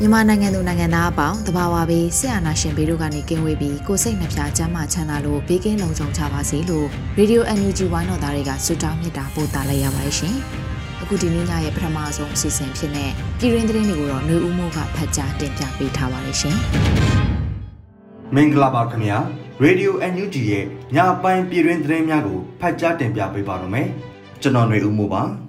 မြန်မာနိုင်ငံသူနိုင်ငံသားအပေါင်းတဘာဝဘေးဆရာနာရှင်ဘေးတို့ကနေကင်းဝေးပြီးကိုစိတ်နှပြချမ်းမချမ်းသာလို့ဘေးကင်းလုံခြုံကြပါစေလို့ Radio NUG ဝိုင်းတော်သားတွေကဆုတောင်းမေတ္တာပို့သလိုက်ရပါတယ်ရှင်။အခုဒီနေ့ညရဲ့ပထမဆုံးအစီအစဉ်ဖြစ်တဲ့ပြည်ရင်းသတင်းတွေကိုတော့မျိုးဦးမိုးကဖတ်ကြားတင်ပြပေးထားပါတယ်ရှင်။မင်္ဂလာပါခင်ဗျာ။ Radio NUG ရဲ့ညပိုင်းပြည်ရင်းသတင်းများကိုဖတ်ကြားတင်ပြပေးပါတော့မယ်။ကျွန်တော်ຫນွေဦးမိုးပါ။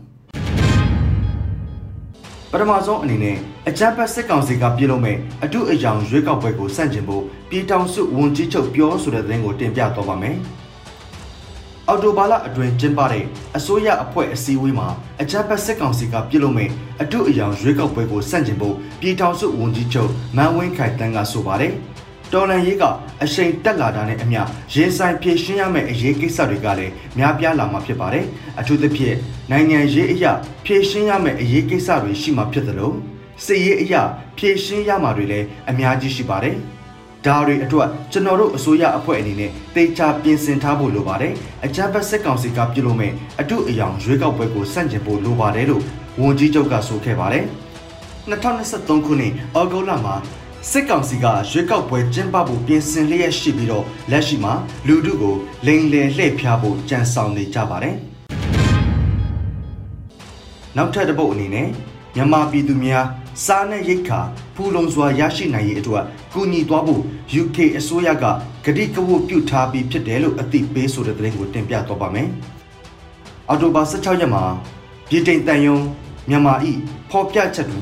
ပထမဆုံးအနေနဲ့အကြမ်းဖက်စစ်ကောင်စီကပြုလုပ်မဲ့အတုအယောင်ရွေးကောက်ပွဲကိုစန့်ကျင်ဖို့ပြည်ထောင်စုဝန်ကြီးချုပ်ပြောဆိုတဲ့သတင်းကိုတင်ပြတော့ပါမယ်။အော်တိုဘာလအတွင်းကျင်းပတဲ့အစိုးရအဖွဲ့အစည်းအဝေးမှာအကြမ်းဖက်စစ်ကောင်စီကပြုလုပ်မဲ့အတုအယောင်ရွေးကောက်ပွဲကိုစန့်ကျင်ဖို့ပြည်ထောင်စုဝန်ကြီးချုပ်မန်ဝင်းခိုင်တန်းကဆိုပါတယ်။ တော်လန်ရေးကအရှိန်တက်လာတာနဲ့အမျှရင်ဆိုင်ဖြည့်ရှင်းရမယ့်အရေးကိစ္စတွေကလည်းများပြားလာမှာဖြစ်ပါတယ်။အထူးသဖြင့်နိုင်ငံရေးအရာဖြည့်ရှင်းရမယ့်အရေးကိစ္စတွေရှိမှာဖြစ်သလိုစစ်ရေးအရာဖြည့်ရှင်းရမှာတွေလည်းအများကြီးရှိပါတယ်။ဒါတွေအတွက်ကျွန်တော်တို့အစိုးရအဖွဲ့အနေနဲ့တေချာပြင်ဆင်ထားဖို့လိုပါတယ်။အကြမ်းဖက်စစ်ကောင်စီကပြုလုပ်မဲ့အတုအယောင်ရွေးကောက်ပွဲကိုစန့်ကျင်ဖို့လိုပါတယ်လို့ဝန်ကြီးချုပ်ကဆိုခဲ့ပါတယ်။2023ခုနှစ်ဩဂုတ်လမှာ စစ်ကောင်စီကရွေးကောက်ပွဲကျင်းပဖို့ပြင်ဆင်လျက်ရှိပြီးတော့လက်ရှိမှာလူထုကိုလိန်လယ်လှည့်ဖျားဖို့ကြံဆောင်နေကြပါတယ်။နောက်ထပ်တစ်ပုတ်အနေနဲ့မြန်မာပြည်သူများစားနပ်ရိက္ခာဖူလုံစွာရရှိနိုင်ရေးအတွက်ကူညီသွားဖို့ UK အစိုးရကကတိကဝတ်ပြုထားပြီးဖြစ်တယ်လို့အသိပေးဆိုတဲ့သတင်းကိုတင်ပြသွားပါမယ်။အော်တိုဘာ16ရက်မှာပြည်တိန်တန်ယုံမြန်မာဤဖော်ပြချက်တူ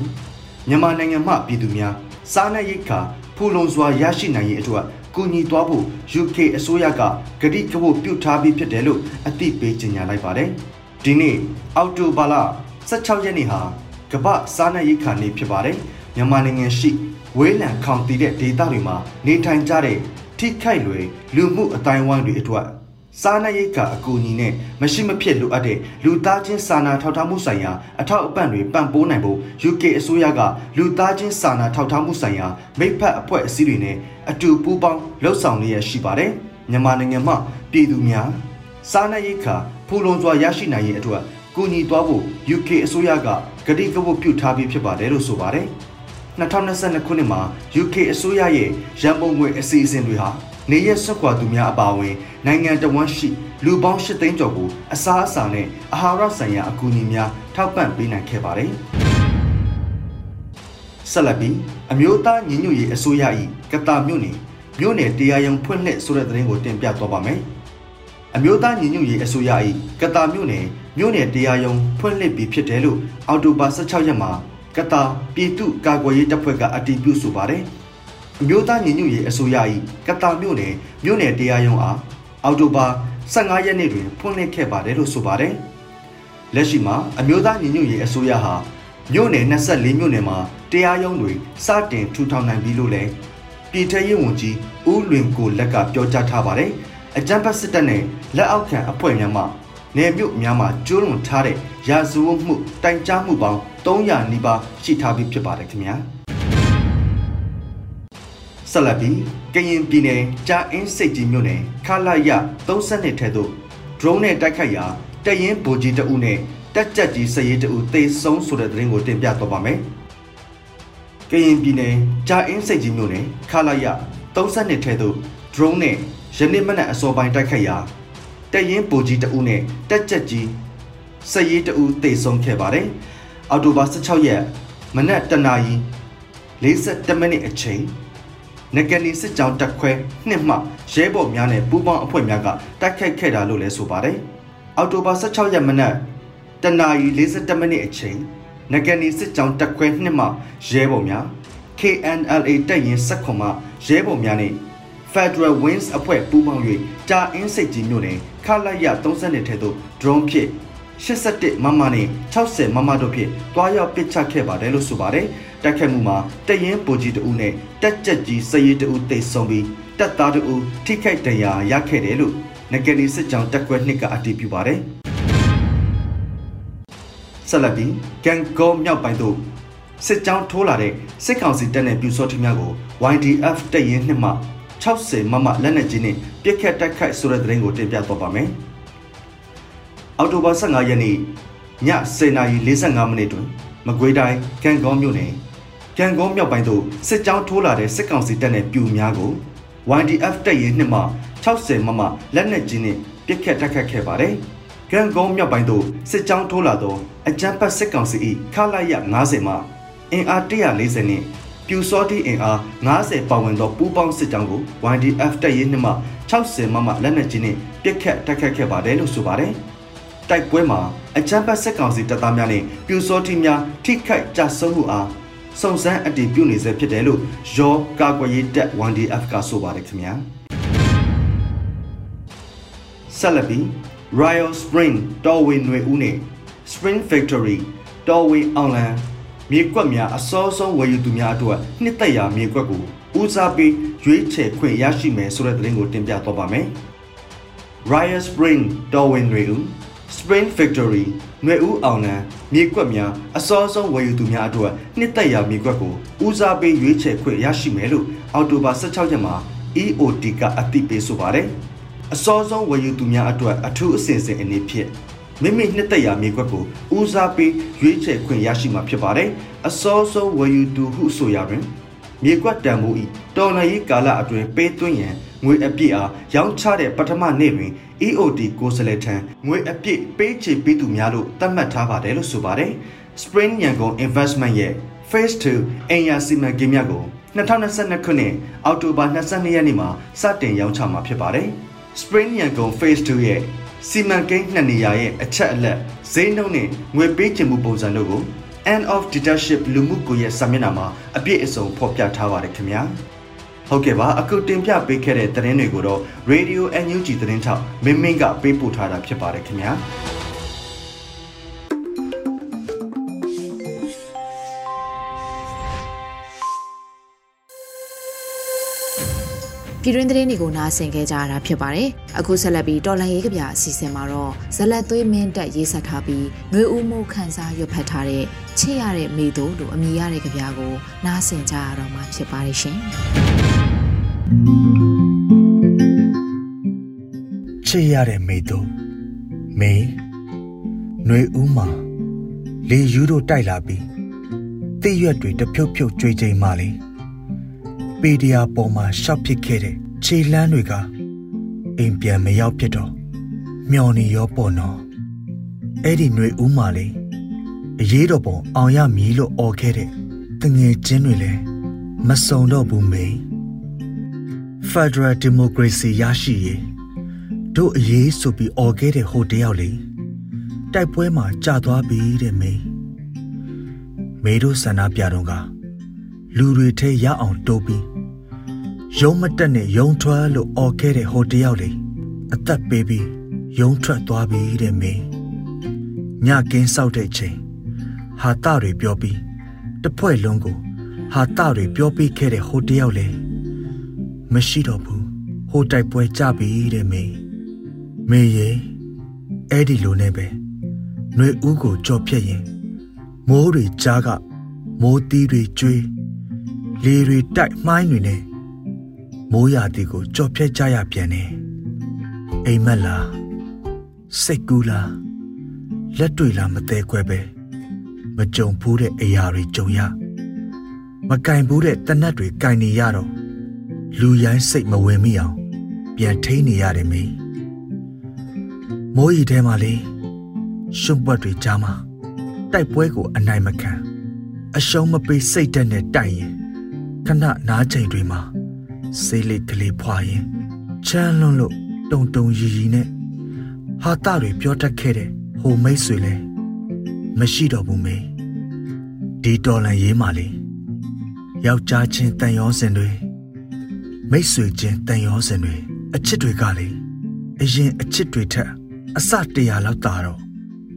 မြန်မာနိုင်ငံမှပြည်သူများစားနပ်ရိက္ခာဖူလုံစွာရရှိနိုင်ရေးအတွက်ကူညီသွားဖို့ UK အစိုးရကကတိကဝတ်ပြုထားပြီးဖြစ်တယ်လို့အသိပေးကြေညာလိုက်ပါတယ်။ဒီနေ့အောက်တိုဘာလ16ရက်နေ့ဟာကမ္ဘာစားနပ်ရိက္ခာနေ့ဖြစ်ပါတယ်။မြန်မာနိုင်ငံရှိဝေးလံခေါင်တည်တဲ့ဒေသတွေမှာနေထိုင်ကြတဲ့ထိခိုက်လွယ်လူမှုအတိုင်းဝိုင်းတွေအတွက် စားနပ်ရိက္ခာအကူအညီနဲ့မရှိမဖြစ်လိုအပ်တဲ့လူသားချင်းစာနာထောက်ထားမှုဆိုင်ရာအထောက်အပံ့တွေပံ့ပိုးနိုင်ဖို့ UK အစိုးရကလူသားချင်းစာနာထောက်ထားမှုဆိုင်ရာမိဖက်အဖွဲ့အစည်းတွေနဲ့အတူပူးပေါင်းလှုပ်ဆောင်လျက်ရှိပါတယ်။မြန်မာနိုင်ငံမှာပြည်သူများစားနပ်ရိက္ခာဖူလုံစွာရရှိနိုင်ရေးအတွက်ကူညီသွားဖို့ UK အစိုးရကကတိကဝတ်ပြုထားပြီးဖြစ်ပါတယ်လို့ဆိုပါတယ်။2022ခုနှစ်မှာ UK အစိုးရရဲ့ရန်ပုံငွေအစီအစဉ်တွေဟာ နေရဆွတ်ခွာသူများအပါအဝင် နိုင်ငံတော်ဝန်ရှိလူပေါင်း၈သိန်းကျော်ကိုအစားအစာနဲ့အာဟာရဆိုင်ရာအကူအညီများထောက်ပံ့ပေးနိုင်ခဲ့ပါတယ်။ဆက်လက်ပြီးအမျိုးသားညီညွတ်ရေးအစိုးရ၏ကတာမြို့နယ်မြို့နယ်တရားရုံးဖွင့်လှစ်ဆိုတဲ့သတင်းကိုတင်ပြသွားပါမယ်။အမျိုးသားညီညွတ်ရေးအစိုးရ၏ကတာမြို့နယ်မြို့နယ်တရားရုံးဖွင့်လှစ်ပြီးဖြစ်တယ်လို့အော်တိုဘာ16ရက်မှာကတာပြည်သူ့ကာကွယ်ရေးတပ်ဖွဲ့ကအတည်ပြုဆိုပါတယ်။အ မျိုးသားညီညွတ်ရေးအစိုးရ၏ကတာမြို့နယ်မြို့နယ်တရားရုံးအားအောက်တိုဘာ15ရက်နေ့တွင်ဖွင့်လှစ်ခဲ့ပါတယ်လို့ဆိုပါတယ်။လက်ရှိမှာအမျိုးသားညီညွတ်ရေးအစိုးရဟာမြို့နယ်24မြို့နယ်မှာတရားရုံးတွေစတင်ထူထောင်နိုင်ပြီလို့လည်းပြည်ထရေးဝန်ကြီးဦးလွင်ကိုလက်ကပြောကြားထားပါတယ်။အကြံဖတ်စစ်တပ်နဲ့လက်အောက်ခံအဖွဲ့များမှနယ်မြို့များမှာကျိုးလွန်ထားတဲ့ရာဇဝတ်မှုတိုင်ကြားမှုပေါင်း300နီးပါးရှိထားပြီးဖြစ်ပါတယ်ခင်ဗျာ။ ဆက်လက်ပြီးကရင်ပြည်နယ်ကြာအင်းစိတ်ကြီးမြို့နယ်ခလာရ32ထဲသို့ drone နဲ့တိုက်ခိုက်ရာတရင်ဗိုလ်ကြီးတအုပ်နဲ့တက်ကြက်ကြီးစရေးတအုပ်တေဆုံးဆိုတဲ့သတင်းကိုတင်ပြတော့ပါမယ်။ကရင်ပြည်နယ်ကြာအင်းစိတ်ကြီးမြို့နယ်ခလာရ32ထဲသို့ drone နဲ့ယနေ့မနက်အစောပိုင်းတိုက်ခိုက်ရာတရင်ဗိုလ်ကြီးတအုပ်နဲ့တက်ကြက်ကြီးစရေးတအုပ်တေဆုံးခဲ့ပါတယ်။အောက်တိုဘာ16ရက်မနက်တနာရီ47မိနစ်အချိန် နဂနီစစ်ကြောင်းတက်ခွဲနှစ်မှရဲဘော်များနဲ့ပူးပေါင်းအဖွဲ့များကတိုက်ခိုက်ခဲ့တာလို့လည်းဆိုပါတယ်။အောက်တိုဘာ16ရက်မနက်တနာရီ47မိနစ်အချိန်နဂနီစစ်ကြောင်းတက်ခွဲနှစ်မှရဲဘော်များ KNLA တပ်ရင်းစက်ခွန်မှရဲဘော်များနဲ့ Federal Wings အဖွဲ့ပူးပေါင်း၍ကြာအင်းစိတ်ကြီးမြို့နယ်ခလာရ30ထဲသို့ drone ဖြင့် 81မမနဲ့60မမတို့ဖြင့်တွားရောက်ပစ်ချခဲ့ပါတယ်လို့ဆိုပါတယ်။တိုက်ခိုက်မှုမှာတရင်ပူကြီးတဦးနဲ့တက်ကြက်ကြီးစရီတဦးတိတ်ဆုံးပြီးတက်သားတဦးထိခိုက်ဒဏ်ရာရခဲ့တယ်လို့နဂနီစစ်ကြောင်းတက်ကွဲနှစ်ကအတည်ပြုပါတယ်။ဆက်လက်ပြီးကန်ကောမြောက်ပိုင်းသို့စစ်ကြောင်းထိုးလာတဲ့စစ်ကောင်စီတပ်နဲ့ပြူစောထီများကို YDF တပ်ရင်းနှစ်မှ60မမလက်နက်ကြီးနဲ့ပြစ်ခတ်တိုက်ခိုက်ဆိုတဲ့သတင်းကိုတင်ပြသွားပါမယ်။ အောက်တိုဘာ15ရက်နေ့ည10:45မိနစ်တွင်မကွေးတိုင်းကံကောမြို့နယ်ကံကောမြောက်ပိုင်းသို့စစ်ကြောင်းထိုးလာတဲ့စစ်ကောင်စီတပ်နဲ့ပြူများကို YDF တပ်ရင်းနှစ်မှ60မမလက်နက်ကြီးနဲ့ပစ်ခတ်တိုက်ခတ်ခဲ့ပါတယ်။ကံကောမြောက်ပိုင်းသို့စစ်ကြောင်းထိုးလာသောအကြမ်းဖက်စစ်ကောင်စီ၏ခလာရ90မှအင်အား140နဲ့ပြူစောတိအင်အား90ပါဝင်သောပူးပေါင်းစစ်ကြောင်းကို YDF တပ်ရင်းနှစ်မှ60မမလက်နက်ကြီးနဲ့ပစ်ခတ်တိုက်ခတ်ခဲ့ပါတယ်လို့ဆိုပါတယ်။ တိုက်ပွဲမှာအကြမ်းဖက်စစ်ကောင်စီတပ်သားများနဲ့ပြူစောတိများထိခိုက်ကြဆုံးမှုအားစုံစမ်းအတည်ပြုနေဆဲဖြစ်တယ်လို့ရောကာကွယ်ရေးတပ် 1DF ကဆိုပါတယ်ခင်ဗျာဆက်လက်ပြီး Royal Spring တော်ဝင်ຫນွေဦးနဲ့ Spring Factory တော်ဝင်အောင်လန်မြေကွက်များအစောဆုံးဝယ်ယူသူများအတွက်နှစ်သက်ရာမြေကွက်ကိုဦးစားပေးရွေးချယ်ခွင့်ရရှိမယ်ဆိုတဲ့သတင်းကိုတင်ပြသွားပါမယ်။ Royal Spring တော်ဝင်ຫນွေဦး Spring Factory ຫນွေဦးအောင်လန်မြေကွက်များအစောဆုံးဝယ်ယူသူများအတွက်နှစ်သက်ရာမြေကွက်ကိုဦးစားပေးရွေးချယ်ခွင့်ရရှိမယ်လို့အောက်တိုဘာ16ရက်မှာ EOD ကအသိပေးဆိုပါတယ်။အစောဆုံးဝယ်ယူသူများအတွက်အထူးအစီအစဉ်အနေဖြင့်မိမိနှစ်သက်ရာမြေကွက်ကိုဦးစားပေးရွေးချယ်ခွင့်ရရှိမှာဖြစ်ပါတယ်။အစောဆုံးဝယ်ယူသူဟုဆိုရတွင် မြေကွက်တန်ဖိုးဤတော်လှန်ရေးကာလအတွင်းပေးသွင်းရန်ငွေအပြည့်အားရောင်းချတဲ့ပထမနေ့တွင် EOD ကိုစလဲထံငွေအပြည့်ပေးချေပေးသူများလို့သတ်မှတ်ထားပါတယ်လို့ဆိုပါတယ်။ Spring ရန်ကုန် Investment ရဲ့ Phase 2အင်ယာစီမံကိန်းများကို2022ခုနှစ်အောက်တိုဘာ22ရက်နေ့မှာစတင်ရောင်းချမှာဖြစ်ပါတယ်။ Spring ရန်ကုန် Phase 2ရဲ့စီမံကိန်းနှစ်နေရာရဲ့အချက်အလက်ဈေးနှုန်းနဲ့ငွေပေးချေမှုပုံစံတို့ကို End of Dictatorship လူမှုကွန်ရက်စာမျက်နှာမှာအပြည့်အစုံဖော်ပြထားပါတယ်ခင်ဗျာ။ဟုတ်ကဲ့ပါအခုတင်ပြပေးခဲ့တဲ့သတင်းတွေကိုတော့ Radio NUG သတင်းထောက်မင်းမင်းကပေးပို့ထားတာဖြစ်ပါတယ်ခင်ဗျာ ပြည်တွင်းသတင်းတွေကိုနားဆင်ခဲ့ကြရတာဖြစ်ပါတယ်။အခုဆက်လက်ပြီးတော်လန်ရေးကဗျာအစီအစဉ်မှာတော့ဇလက်သွေးမင်းတက်ရေးဆက်ထားပြီးຫນွေဦးမှုခန်းစားရွတ်ဖတ်ထားတဲ့ချစ်ရတဲ့မိသူလို့အမည်ရတဲ့ကဗျာကိုနားဆင်ကြရတော့မှာဖြစ်ပါတယ်ရှင်။ချစ်ရတဲ့မိသူမေຫນွေဦးမှာလေယူတို့တိုက်လာပြီးတိရွက်တွေတဖြုတ်ဖြုတ်ကြွေချိန်မှလေ ပေဒီယာပေါ်မှာရှောက်ပစ်ခဲ့တဲ့ခြေလန်းတွေကအိမ်ပြန်မရောက်ဖြစ်တော့မျော်နေရောပေါ့နော်အဲ့ဒီຫນွေဦးမှာလေအရေးတော်ပုံအောင်ရမည်လို့អော်ခဲ့တဲ့တငယ်ချင်းတွေလည်းမစုံတော့ဘူးမေ Federal Democracy ရရှိရေးတို့အရေးဆိုပြီးអော်ခဲ့တဲ့ဟိုတယောက်လေတိုက်ပွဲမှာကြာသွားပြီတဲ့မေမေတို့ဆန္ဒပြတော့က လူတွေထဲရအောင်တိုးပြီးရုံးမတက်နဲ့ရုံးထွက်လို့អော်ခဲ့တဲ့ဟိုတယောက်လေအသက်ပေးပြီးရုံးထွက်သွားပြီတဲ့မေညကင်းဆောက်တဲ့ချိန်ဟာတတွေပြောပြီးတဖွဲ့လုံးကိုဟာတတွေပြောပြီးခဲ့တဲ့ဟိုတယောက်လေမရှိတော့ဘူးဟိုတိုက်ပွဲကြပြီတဲ့မေမေရေအဲ့ဒီလိုနဲ့ပဲနှွေဦးကိုကြော်ဖြတ်ရင်မိုးတွေကြားကမိုးတီးတွေကျွေး လေတွေတိုက်မှိုင်းတွေနဲ့မိုးရာတီကိုကြော်ဖြတ်ကြရပြန်တယ်အိမ်မက်လားစိတ်ကူးလားလက်တွေလားမသေးခွဲပဲမကြုံဘူးတဲ့အရာတွေကြုံရမကင်ဘူးတဲ့တနတ်တွေကင်နေရတော့လူရိုင်းစိတ်မဝင်မိအောင်ပြန်ထိန်းနေရတယ်မေမိုးရီထဲမှာလေရှုံပွက်တွေကြားမှာတိုက်ပွဲကိုအနိုင်မခံအရှုံးမပေးစိတ်တက်နဲ့တိုက်ရင် ခဏနားချိန်တွေမှာစိတ်လေးကလေးဖွာရင်ချမ်းလွန်းလို့တုံတုံရီရီနဲ့ဟာတာတွေပြောတတ်ခဲ့တဲ့ဟိုမိတ်ဆွေလဲမရှိတော့ဘူးမေဒီတော်လန်ရေးမှလေယောက်ျားချင်းတန်ရောစင်တွေမိတ်ဆွေချင်းတန်ရောစင်တွေအချစ်တွေကလေအရင်အချစ်တွေထက်အစတရာလောက်တာတော့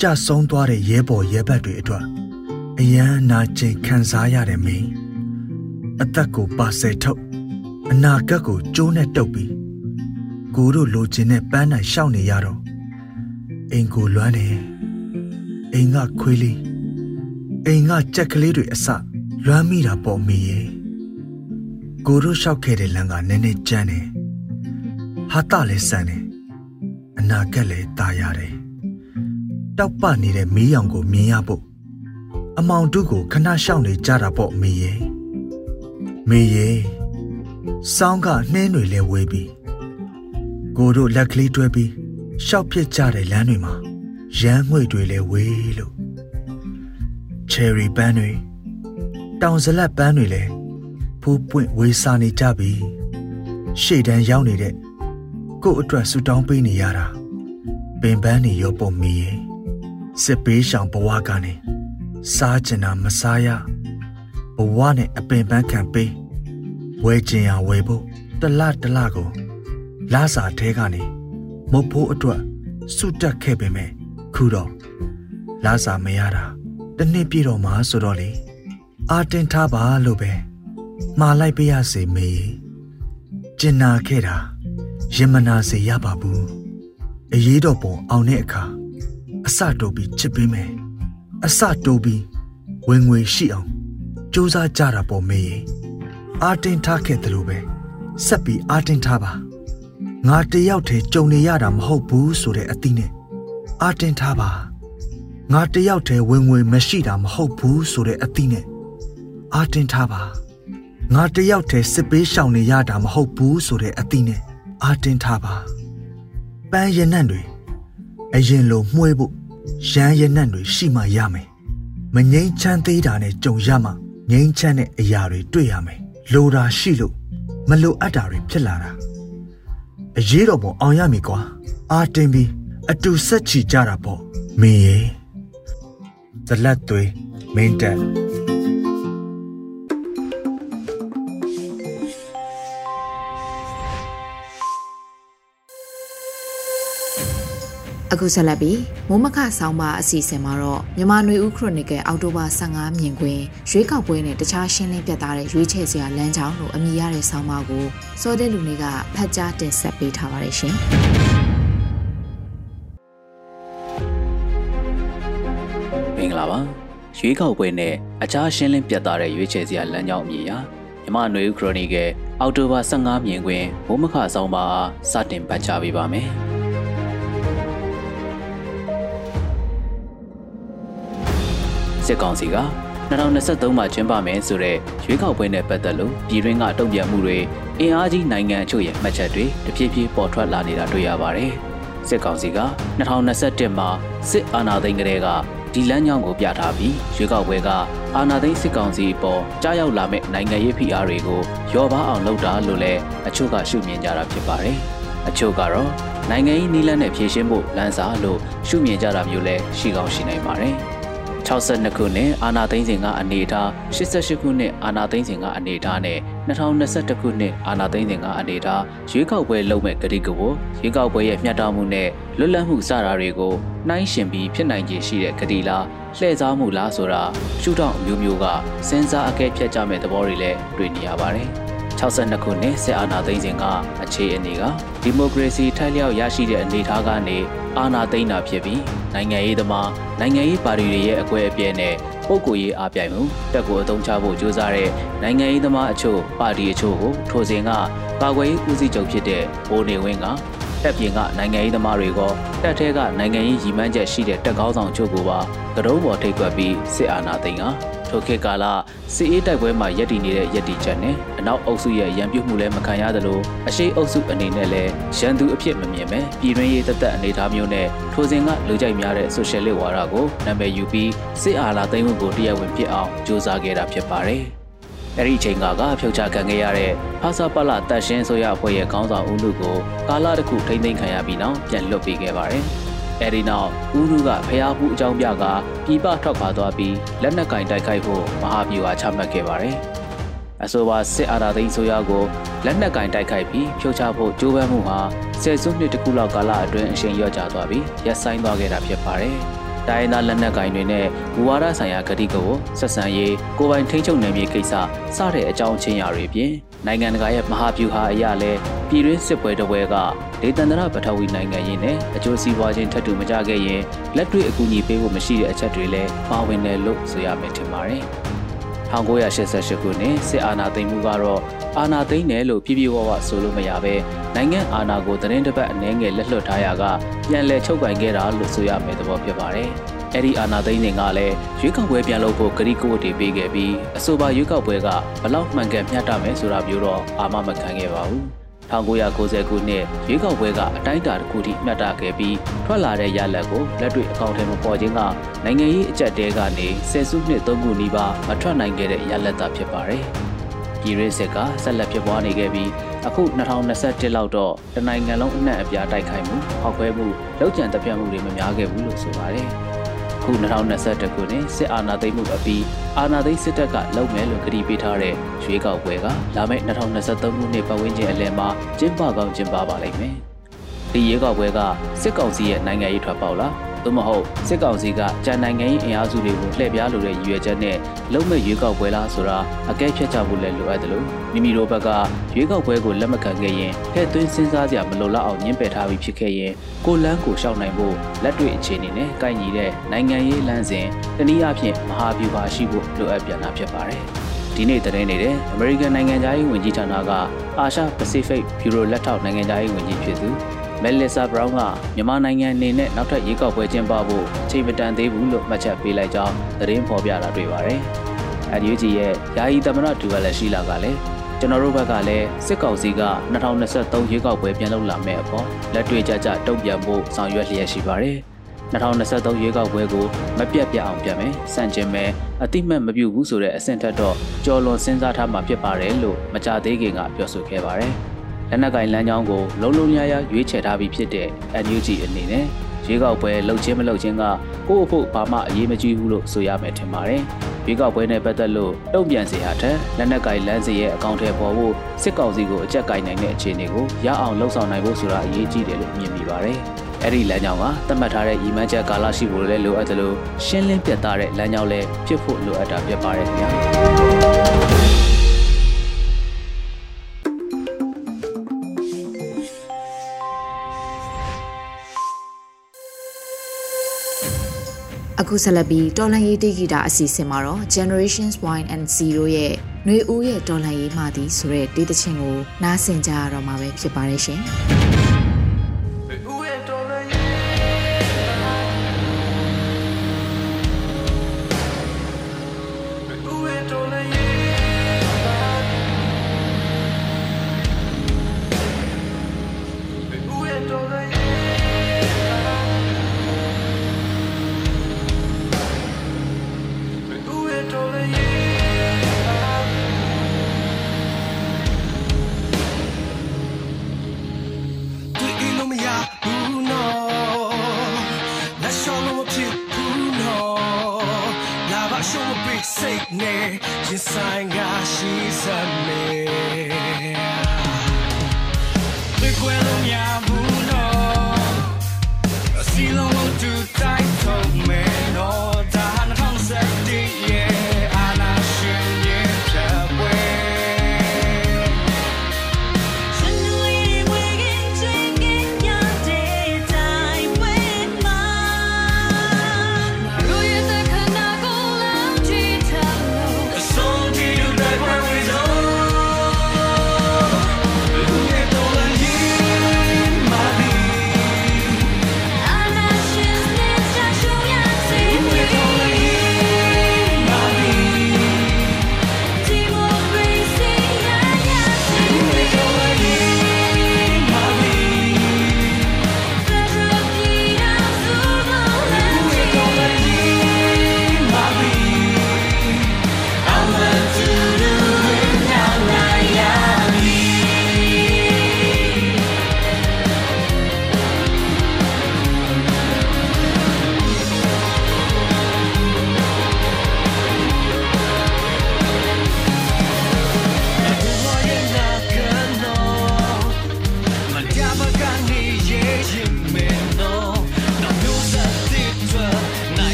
ကြဆုံးသွားတဲ့ရဲဘော်ရဲဘက်တွေအတွက်အယမ်းနာကျင်ခံစားရတယ်မင်း အသက်ကိုပါဆယ်ထုတ်အနာဂတ်ကိုကျိုးနဲ့တုပ်ပြီးကိုတို့လိုချင်တဲ့ပန်းနိုင်ရှောက်နေရတော့အိမ်ကိုလွမ်းနေအိမ်ကခွေးလေးအိမ်ကကြက်ကလေးတွေအစလွမ်းမိတာပေါ့မေရဲ့ကိုတို့လျှောက်ခဲ့တဲ့လမ်းကနည်းနည်းကျန်းတယ်ဟာတလည်းဆန်တယ်အနာဂတ်လည်းตายရတယ်တောက်ပနေတဲ့မီးရောင်ကိုမြင်ရဖို့အမောင်တုကိုခဏရှောက်နေကြတာပေါ့မေရဲ့ မေရဲ့စောင်းကနှင်းတွေလဲဝေးပြီးကိုတို့လက်ကလေးတွဲပြီးရှောက်ဖြစ်ကြတဲ့လမ်းတွေမှာရမ်းငွေတွေလဲဝေးလို့ချယ်ရီပန်းတွေတောင်ဇလက်ပန်းတွေလဲဖူးပွင့်ဝေးစားနေကြပြီရှေ့တန်းရောက်နေတဲ့ကို့အတွက်ဆူတောင်းပေးနေရတာပင်ပန်းနေရောပုံမီရဲ့စစ်ပေးရှောင်ဘဝကနေစားကျင်တာမစားရဘဝနဲ့အပင်ပန်းခံပေး ဝဲကျင်ရဝဲဖို့တလတလကိုလာစာထဲကနေမုတ်ဖိုးအတွက်စုတက်ခဲ့ပေမဲ့ခုတော့လာစာမရတာတနှစ်ပြည့်တော့မှဆိုတော့လေအာတင်ထားပါလို့ပဲမှားလိုက်ပြရစေမေကျင်နာခဲ့တာရင်မနာစေရပါဘူးအရေးတော်ပုံအောင်တဲ့အခါအစတိုးပြီးချစ်ပေးမယ်အစတိုးပြီးဝင်ငွေရှိအောင်စူးစမ်းကြတာပေါ့မေ အာတင်ထားခဲ့တယ်လို့ပဲဆက်ပြီးအာတင်ထားပါငါတယောက်တည်းကြုံနေရတာမဟုတ်ဘူးဆိုတဲ့အသီးနဲ့အာတင်ထားပါငါတယောက်တည်းဝင်ငွေမရှိတာမဟုတ်ဘူးဆိုတဲ့အသီးနဲ့အာတင်ထားပါငါတယောက်တည်းစစ်ပေးရှောင်နေရတာမဟုတ်ဘူးဆိုတဲ့အသီးနဲ့အာတင်ထားပါပန်းရနံ့တွေအရင်လိုမှွေးဖို့ရမ်းရနံ့တွေရှိမှရမယ်မငိမ့်ချမ်းသေးတာနဲ့ကြုံရမှငိမ့်ချမ်းတဲ့အရာတွေတွေ့ရမယ် လိုတာရှိလို့မလိုအပ်တာတွေဖြစ်လာတာအရေးတော်ပုံအောင်ရမည်ကွာအာတင်ပြီးအတူဆက်ချီကြတာပေါ့မင်းရေဇလက်သွေးမင်းတက် အခုဆက်လက်ပြီးမိုးမခဆောင်းပါအစီအစဉ်မှာတော့မြန်မာနွေဦးခရိုနီကယ်အောက်တိုဘာ15မြင်ကွင်းရွေးကောက်ပွဲနဲ့တခြားရှင်းလင်းပြသတဲ့ရွေးချယ်စရာလမ်းကြောင်းလို့အမည်ရတဲ့ဆောင်းပါကိုစောတဲ့လူတွေကဖတ်ကြားတင်ဆက်ပေးထားပါတယ်ရှင်။မင်္ဂလာပါရွေးကောက်ပွဲနဲ့အခြားရှင်းလင်းပြသတဲ့ရွေးချယ်စရာလမ်းကြောင်းအမည်အရမြမနွေဦးခရိုနီကယ်အောက်တိုဘာ15မြင်ကွင်းဘုံမခဆောင်းပါအားစတင်ပတ်ချပေးပါမယ် စစ်ကောင်စီက2023မှာကျင်းပမယ်ဆိုတဲ့ရွေးကောက်ပွဲနဲ့ပတ်သက်လို့ပြည်တွင်းကတုံ့ပြန်မှုတွေအင်အားကြီးနိုင်ငံအချို့ရဲ့မှတ်ချက်တွေတဖြည်းဖြည်းပေါ်ထွက်လာနေတာတွေ့ရပါတယ်။စစ်ကောင်စီက2021မှာစစ်အာဏာသိမ်းကလေးကဒီလမ်းကြောင်းကိုပြထားပြီးရွေးကောက်ပွဲကအာဏာသိမ်းစစ်ကောင်စီအပေါ်ကြားရောက်လာမဲ့နိုင်ငံရေးဖိအားတွေကိုရောပါအောင်လုပ်တာလို့လည်းအချို့ကရှုမြင်ကြတာဖြစ်ပါတယ်။အချို့ကတော့နိုင်ငံရေးနီးလန်းနဲ့ဖြည့်ရှင်းဖို့လမ်းစာလို့ရှုမြင်ကြတာမျိုးလည်းရှိကောင်းရှိနိုင်ပါတယ်။ 62ခုနှစ်အာနာသိန်းစဉ်ကအနေထား88ခုနှစ်အာနာသိန်းစဉ်ကအနေထားနဲ့2021ခုနှစ်အာနာသိန်းစဉ်ကအနေထားရွေးကောက်ပွဲလုပ်မဲ့ကတိကဝရွေးကောက်ပွဲရဲ့မျှတမှုနဲ့လွတ်လပ်မှုစတာတွေကိုနှိုင်းယှဉ်ပြီးဖြစ်နိုင်ခြေရှိတဲ့ကတိလားလှည့်စားမှုလားဆိုတာရှုထောင့်အမျိုးမျိုးကစဉ်းစားအကဲဖြတ်ကြမဲ့သဘောတွေလည်းတွေ့နေရပါတယ် 62ခုနှစ်စစ်အာဏာသိမ်းစဉ်ကအခြေအနေကဒီမိုကရေစီထိုက်လျောက်ရရှိတဲ့အနေအထားကနေအာဏာသိမ်းတာဖြစ်ပြီးနိုင်ငံရေးသမားနိုင်ငံရေးပါတီတွေရဲ့အကွဲအပြဲနဲ့ပုဂ္ဂိုလ်ရေးအားပြိုင်မှုတက်ကိုအသုံးချဖို့ကြိုးစားတဲ့နိုင်ငံရေးသမားအချို့ပါတီအချို့ကိုထိုစဉ်ကကာကွယ်ရေးဦးစီးချုပ်ဖြစ်တဲ့ဘိုးနေဝင်းကတက်ပြင်ကနိုင်ငံရေးသမားတွေကတက်ထဲကနိုင်ငံရေးရည်မှန်းချက်ရှိတဲ့တက်ကောင်းဆောင်ချို့ကိုပါကတုံးပေါ်ထိတ်ကွက်ပြီးစစ်အာဏာသိမ်းက ထိုခေတ်ကာလစစ်အေးတိုက်ပွဲမှာရပ်တည်နေတဲ့ရပ်တည်ချက်နဲ့အနောက်အုပ်စုရဲ့ရန်ပြုမှုလည်းမခံရသလိုအရှိအုပ်စုအနေနဲ့လည်းရန်သူအဖြစ်မမြင်ပဲပြည်တွင်းရေးတသက်အနေအထားမျိုးနဲ့ထိုစဉ်ကလူကြိုက်များတဲ့ဆိုရှယ်လစ်ဝါဒကိုနာမည်ယူပြီးစစ်အာဏာသိမ်းမှုကိုတရားဝင်ဖြစ်အောင်ကြိုးစားခဲ့တာဖြစ်ပါတယ်။အဲ့ဒီအချိန်ကကဖြုတ်ချခံခဲ့ရတဲ့ဖာစာပလတတ်ရှင်းဆိုရအဖွဲ့ရဲ့ခေါင်းဆောင်ဦးလူကိုကာလာတစ်ခုထိမ့်သိမ်းခံရပြီးနောက်ပြန်လွတ်ပေးခဲ့ပါတယ်။ အဲဒီနောက်ဦးနုကဖျားဘူးအကြောင်းပြကပြည်ပထောက်ခါသွားပြီးလက်နက်ကင်တိုက်ခိုက်ဖို့မဟာဗျူဟာချမှတ်ခဲ့ပါတယ်။အဆိုပါစစ်အာဏာသိမ်းဆိုရကိုလက်နက်ကင်တိုက်ခိုက်ပြီးဖြိုချဖို့ကြိုးပမ်းမှုဟာဆယ်စုနှစ်တခုလောက်ကာလအတွင်းအရှိန်လျော့ကျသွားပြီးရပ်ဆိုင်းသွားခဲ့တာဖြစ်ပါတယ်။ တိုင်းသားလက်နက်ကင်တွေနဲ့ဘူဝါဒဆိုင်ရာဂတိကဝဆက်ဆံရေးကိုပိုင်ထိန်းချုပ်နယ်မြေကိစ္စစတဲ့အကြောင်းချင်းရာတွေပြင်နိုင်ငံတကာရဲ့မဟာဗျူဟာအရာလဲပြည်တွင်းစစ်ပွဲတပွဲကဒေသန္တရပထဝီနိုင်ငံရင်းနဲ့အကျိုးစီးပွားချင်းထပ်တူမကြခဲ့ရင်လက်တွေ့အကူအညီပေးဖို့မရှိတဲ့အချက်တွေလည်းပါဝင်တယ်လို့ဆိုရမယ်ထင်ပါတယ်။1988ခုနှစ်စစ်အာဏာသိမ်းမှုကတော့ အာဏာသိမ်းတယ်လို့ပြပြဝဝဆိုလို့မရပဲနိုင်ငံအာဏာကိုသတင်းတစ်ပတ်အနည်းငယ်လက်လွတ်ထားရကပြန်လည်ချုပ်ကင်ခဲ့တာလို့ဆိုရမယ်သဘောဖြစ်ပါတယ်။အဲ့ဒီအာဏာသိမ်းစဉ်ကလည်းရွေးကောက်ပွဲပြန်လုပ်ဖို့ဂရီကိုတီပေးခဲ့ပြီးအဆိုပါရွေးကောက်ပွဲကဘလောက်မှန်ကန်မျှတမယ်ဆိုတာမျိုးတော့အာမမခံခဲ့ပါဘူး။1990ခုနှစ်ရွေးကောက်ပွဲကအတိုင်းအတာတစ်ခုထိမျှတခဲ့ပြီးထွက်လာတဲ့ရလဒ်ကိုလက်တွေ့အကောင့်ထဲမှာပေါ်ခြင်းကနိုင်ငံရေးအကြက်တဲကနေဆယ်စုနှစ်သုံးခုနီးပါးမထွက်နိုင်ခဲ့တဲ့ရလဒ်သာဖြစ်ပါတယ်။ ပြည်ရင်းစစ်ကဆက်လက်ဖြစ်ပွားနေခဲ့ပြီးအခု2021လောက်တော့တနိုင်ငံလုံးအနှံ့အပြားတိုက်ခိုက်မှုဟောက်ခွဲမှုလောက်ကျန်တပ်ဖြတ်မှုတွေမများခဲ့ဘူးလို့ဆိုပါတယ်။ခု2021ခုနှစ်စစ်အာဏာသိမ်းမှုအပြီးအာဏာသိမ်းစစ်တပ်ကလုပ်မယ်လို့ကတိပေးထားတဲ့ရွေးကောက်ပွဲကလာမယ့်2023ခုနှစ်ပတ်ဝန်းကျင်အလယ်မှာကျင်းပကောင်းကျင်းပပါလိမ့်မယ်။ဒီရွေးကောက်ပွဲကစစ်ကောင်စီရဲ့နိုင်ငံရေးထွက်ပေါက်လား သို့မဟုတ်စစ်ကောင်စီကကြံနိုင်ငံရေးအင်အားစုတွေကိုလှည့်ပြားလိုတဲ့ရည်ရွယ်ချက်နဲ့လုံမဲ့ရွေးကောက်ပွဲလားဆိုတာအကဲဖြတ်ကြဖို့လည်းလိုအပ်တယ်လို့မိမိတို့ဘက်ကရွေးကောက်ပွဲကိုလက်မခံခဲ့ရင်ဖဲ့သွင်းစဉ်းစားကြမလိုလောက်အောင်ညှင်းပယ်ထားပြီးဖြစ်ခဲ့ရင်ကိုလန်းကိုရှောက်နိုင်ဖို့လက်တွေ့အခြေအနေနဲ့ကိုက်ညီတဲ့နိုင်ငံရေးလမ်းစဉ်တနည်းအားဖြင့်မဟာဗျူဟာရှိဖို့လိုအပ်ပြန်တာဖြစ်ပါတယ်ဒီနေ့တရင်နေတဲ့အမေရိကန်နိုင်ငံသားရေးဝန်ကြီးဌာနကအာရှပစိဖိတ်ဘျူရိုလက်ထောက်နိုင်ငံသားရေးဝန်ကြီးဖြစ်သူ မယ်လီဆာဘရောင်းကမြန်မာနိုင်ငံအနေနဲ့နောက်ထပ်ရေကောက်ပွဲကျင်းပဖို့ချိန်မတန်သေးဘူးလို့မှတ်ချက်ပေးလိုက်ကြောင်းသတင်းဖော်ပြတာတွေ့ပါတယ်။ NUG ရဲ့ယာယီသမရဒူဝါလက်ရှိလာကလည်းကျွန်တော်တို့ဘက်ကလည်းစစ်ကောင်စီက2023ရေကောက်ပွဲပြန်လုပ်လာမဲ့အပေါ်လက်တွေ့ကြကြတုံ့ပြန်ဖို့ဆောင်ရွက်လျက်ရှိပါတယ်။2023ရွေးကောက်ပွဲကိုမပြတ်ပြတ်အောင်ပြန်မယ်စန့်ကျင်မယ်အတိမတ်မပြုတ်ဘူးဆိုတဲ့အဆင့်ထက်တော့ကြော်လွန်စဉ်းစားထားမှာဖြစ်ပါတယ်လို့မကြသေးခင်ကပြောဆိုခဲ့ပါတယ်။ လက်နက်ကင်လမ်းကြောင်းကိုလုံးလုံးများများရွေးချယ်ထားပြီးဖြစ်တဲ့ NUG အနေနဲ့ရွေးကောက်ပွဲလှုပ်ချင်းမလှုပ်ချင်းကကိုယ့်အဖို့ဘာမှအရေးမကြီးဘူးလို့ဆိုရမယ်ထင်ပါတယ်။ရွေးကောက်ပွဲနဲ့ပတ်သက်လို့တုံ့ပြန်စေရတဲ့လက်နက်ကင်လမ်းစီရဲ့အကောင့်ထဲပေါ်ဖို့စစ်ကောင်စီကိုအကြက်ကင်နိုင်တဲ့အခြေအနေကိုရအောင်လှုံ့ဆော်နိုင်ဖို့ဆိုတာအရေးကြီးတယ်လို့မြင်မိပါတယ်။အဲ့ဒီလမ်းကြောင်းကသတ်မှတ်ထားတဲ့ဤမှန်းချက်ကာလရှိဖို့လည်းလိုအပ်တယ်လို့ရှင်းလင်းပြတ်သားတဲ့လမ်းကြောင်းလည်းဖြစ်ဖို့လိုအပ်တာဖြစ်ပါတယ်ခင်ဗျာ။ အခုဆက်လက်ပြီးတော်လန်ရေးတိဂီတာအစီအစဉ်မှာတော့ Generations Wine and Zero ရဲ့ຫນွေဦးရဲ့တော်လန်ရေးမှသည်ဆိုတဲ့တေးသချင်းကိုနားဆင်ကြရတော့မှာပဲဖြစ်ပါတယ်ရှင်။ told you.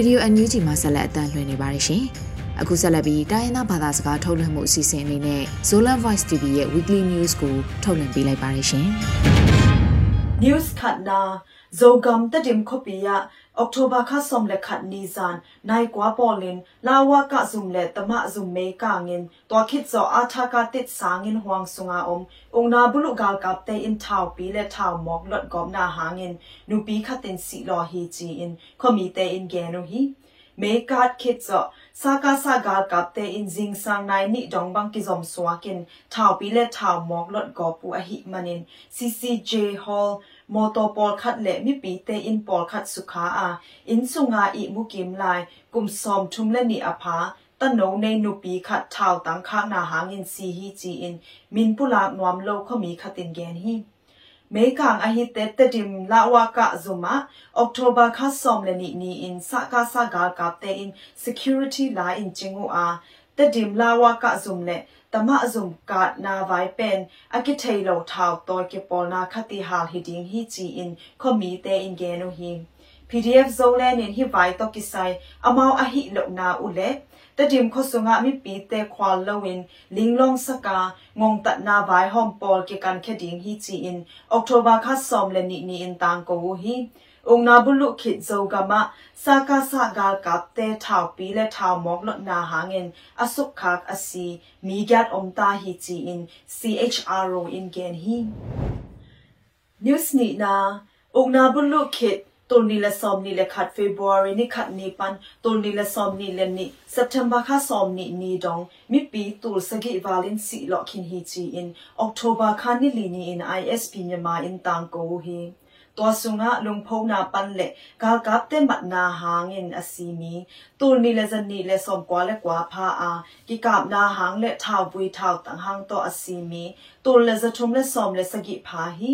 Radio NUG မှာဆက်လက်အသံလွှင့်နေပါတယ်ရှင်။အခုဆက်လက်ပြီးတိုင်းရင်းသားဘာသာစကားထုတ်လွှင့်မှုအစီအစဉ်အနေနဲ့ Zolan Voice TV ရဲ့ Weekly News ကိုထုတ်လွှင့်ပေးလိုက်ပါတယ်ရှင်။ News ခတ်နာ Zogam tadim khopiya October kha som le khat ni zan nai kwa polin lawa ka zum le tama zum me ka ngin to khit zo a tha ka tit sangin huang sunga om ong na bulu gal kap te in thau pi le thau mok lot gom na hangin nu pi khatin si lo hi chi in khomi te in ge no hi me kat khit zo saka sa gal kap te in jing sang nai ni dong bang ki zom swakin thau pi le thau mok lot go pu a hi manin ccj hall มอตอปอลคัดเละมิปีเตอินปอลคัดสุขาอาอินสุงาอีมุกิมลายกุมซอมทุมและนีอภาตะโนในนุปีขัดท้าวตังข้างนาหางอินซีฮีจีอินมินปุลากนวมโลกขมีขัดตินแกนฮีเมกังอหิเตตดิมลาวากะซุมะออกโทบาคัสซอมและนีนีอินสะกาสะกาลกับเตอิน security ลาอินจิงูอาตดิมลาวากะซุมและ ตมะซุมกาดนาไวเป็นอากิเทโลทาวตอยเกปอลนาคติฮาลฮิดิงฮิจีอินคอมีเตอินเกโนฮิม PDF โซเลนินฮิไวตอกิไซอมาวอหิโลนาอุเลตดิมขสุงะมิปีเตควาลลวินลิงลงสกางงตัดนาไวฮอมปอลเกกันเคดิงฮิจีอินอ องนาบุลุขิดโจกามะสากาสากากับเตถาวปีและถาวมอกลดนาหางเงินอสุขคักอสีมีญาติอมตาฮิจีอิน CHRO อินเกนฮีนิวส์นีนาองนาบุลุขิดตุนนีละซอมนีละขัดเฟบรุรีนี่ขัดนี่ปันตุนนีละซอมนี่เลนี่เซปเทมเบอร์ค่ะซอมนี่นี่ดองมิปีตุลสกิวาเลนซีลอคินฮีจีอินออกโทบาค่ะนี่ลีนี่อิน ISP เมียนมาอินตางโกฮี ตัวสุงะลงพงนาปันเละกากับเตมัดนาหางินอสีมีตูนีเลจันนีเลสมกว่าและกว่าพาอากิกาบนาหางและท้าวบุยท้าวตังหางตัวอสีมีตูเลจะทุมและสมและสกิพาฮี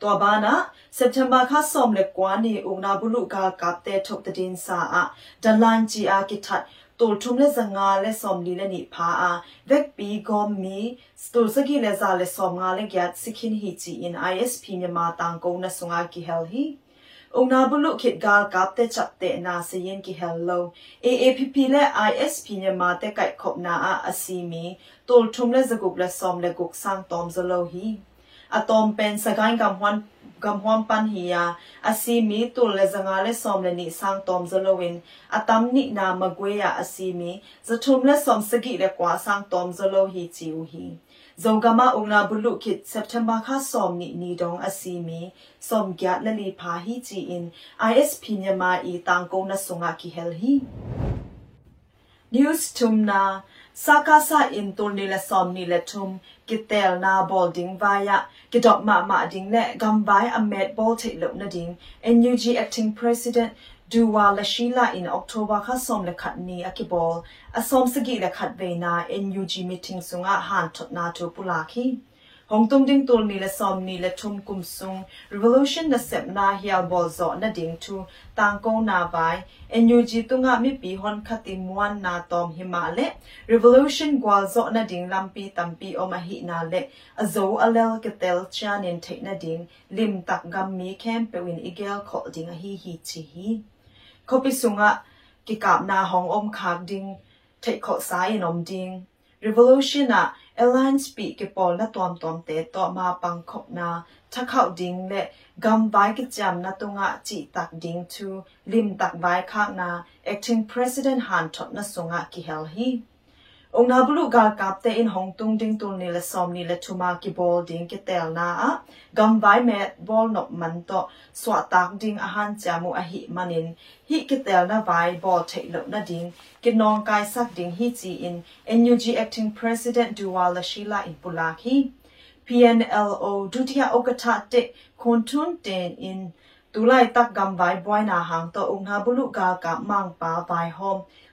ตัวบานะเซปเทมเบอร์ค่ะสมเล็กกว่านี่อุนาบุลุกากับเตทบตดินสาอะดันลันจีอากิทัด ตูทุมและสังงาและสอมลีและนิพาอาเวกปีกอมมีตูสกิและซาและสอมงาและยัดสิกินฮิจีอินไอเอสพีเนี่ยมาต่างกูนะสงากิเฮลฮีองนาบุลุขิดกาลกับเตจับเตนาเซยนกิเฮลโล AAPP และ ISP เนี่ยมาเตไก่ขบนาอาอซีมีตูทุมและสกุบและสอมและกุกสร้างตอมซะโลฮีอะตอมเป็นสกายกำวัน gam hom pan hi ya asi mi tu le zanga le som le ni sang tom zolowin atam ni na magwe ya asi mi zathum le som sagi le kwa sang tom zolo hi chi u hi zongama ungna bulu kit september kha som ni ni dong asimi som gya lali pha hi chi in isp nyama i tangkong na sunga ki hel hi news tumna sakasa in turnila somnila tum kitel na bolding via kidok ma ma ding le gambai amet bol thei lo na ding NUG acting president duwa la shila in october kha som le khat ni akibol asom sagi le khat ve na NUG meeting sunga han thot na to pulaki ဟော င်တုံဒင်းတိုနီလဆ ோம் နီလထုံကုမ်ဆုံ revolution na sep na hial bol zo na ding thu tang ko na bai NUG tunga mi pi hon khati muan na tom himale revolution gwal zo na ding lampi tampi o ma hi na le azo alel ketel chanin thei na ding lim tak gam mi kem pe win igel khol ding a hi hi chi hi kopi sunga ki kap na hong om khak ding thei khol sai nom ding revolution a airline speak ke pol na tom tom te to ma pang khop na ta khau ding le gam bai ke jam na tu nga chi tak ding tu lim tak bai kha na acting president han top na so nga ki hel hi he. Ông na bulu gal kap te in hong tung ding tul ni le som ni le thuma ki bol ding ki tel na a gam vai me bol nok man to swa tak ding a han chamu a hi manin hi ki tel na vai bol thei lo na ding ki nong kai sak ding hi chi in NUG acting president Duwala Sheila in Pulaki PNLO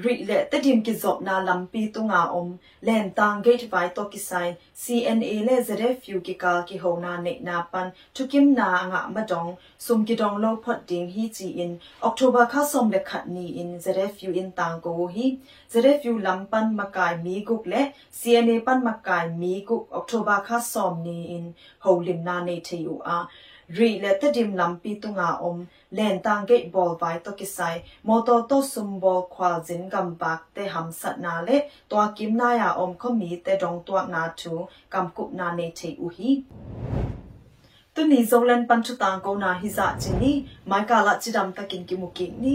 ရိလက်တဒင်ကိဇော့နာလမ်ပီတုငါအုံးလန်တန်ဂိတ်ဝိုင်တော့ကိဆိုင် CNA လေဇရက်ဖျူကိကာကိဟောနာနေနာပန်ထုကိမ်နာငါမဒေါင်စုံကိဒေါင်လောဖတ်ဒင်းဟီချီအင်အောက်တိုဘာခါဆုံလက်ခတ်နီအင်ဇရက်ဖျူအင်တန်ကိုဟီဇရက်ဖျူလမ်ပန်မကိုင်မီကုတ်လက် CNA ပန်မကိုင်မီကုတ်အောက်တိုဘာခါဆုံနီအင်ဟောလင်နာနေချေယူအာ sai cna le zere few ki ka ki ho na ne na pan thukim na nga madong sum ki dong lo phot ding hi chi in october kha som le khat ni in zere few in tang ko hi zere few lam pan makai mi guk le cna pan makai mi guk october kha som ni in ho lim na ne the yu a ri le te dim lampi tunga om len tang ge bol vai to ki sai moto to sum bol khwal jin gam bak te ham sat na le to kim na ya om kho mi te dong to na thu kam kup na ne the u hi tu ni zolan pan chu tang ko na hi za chin ni mai ka la chidam takin ki muki ni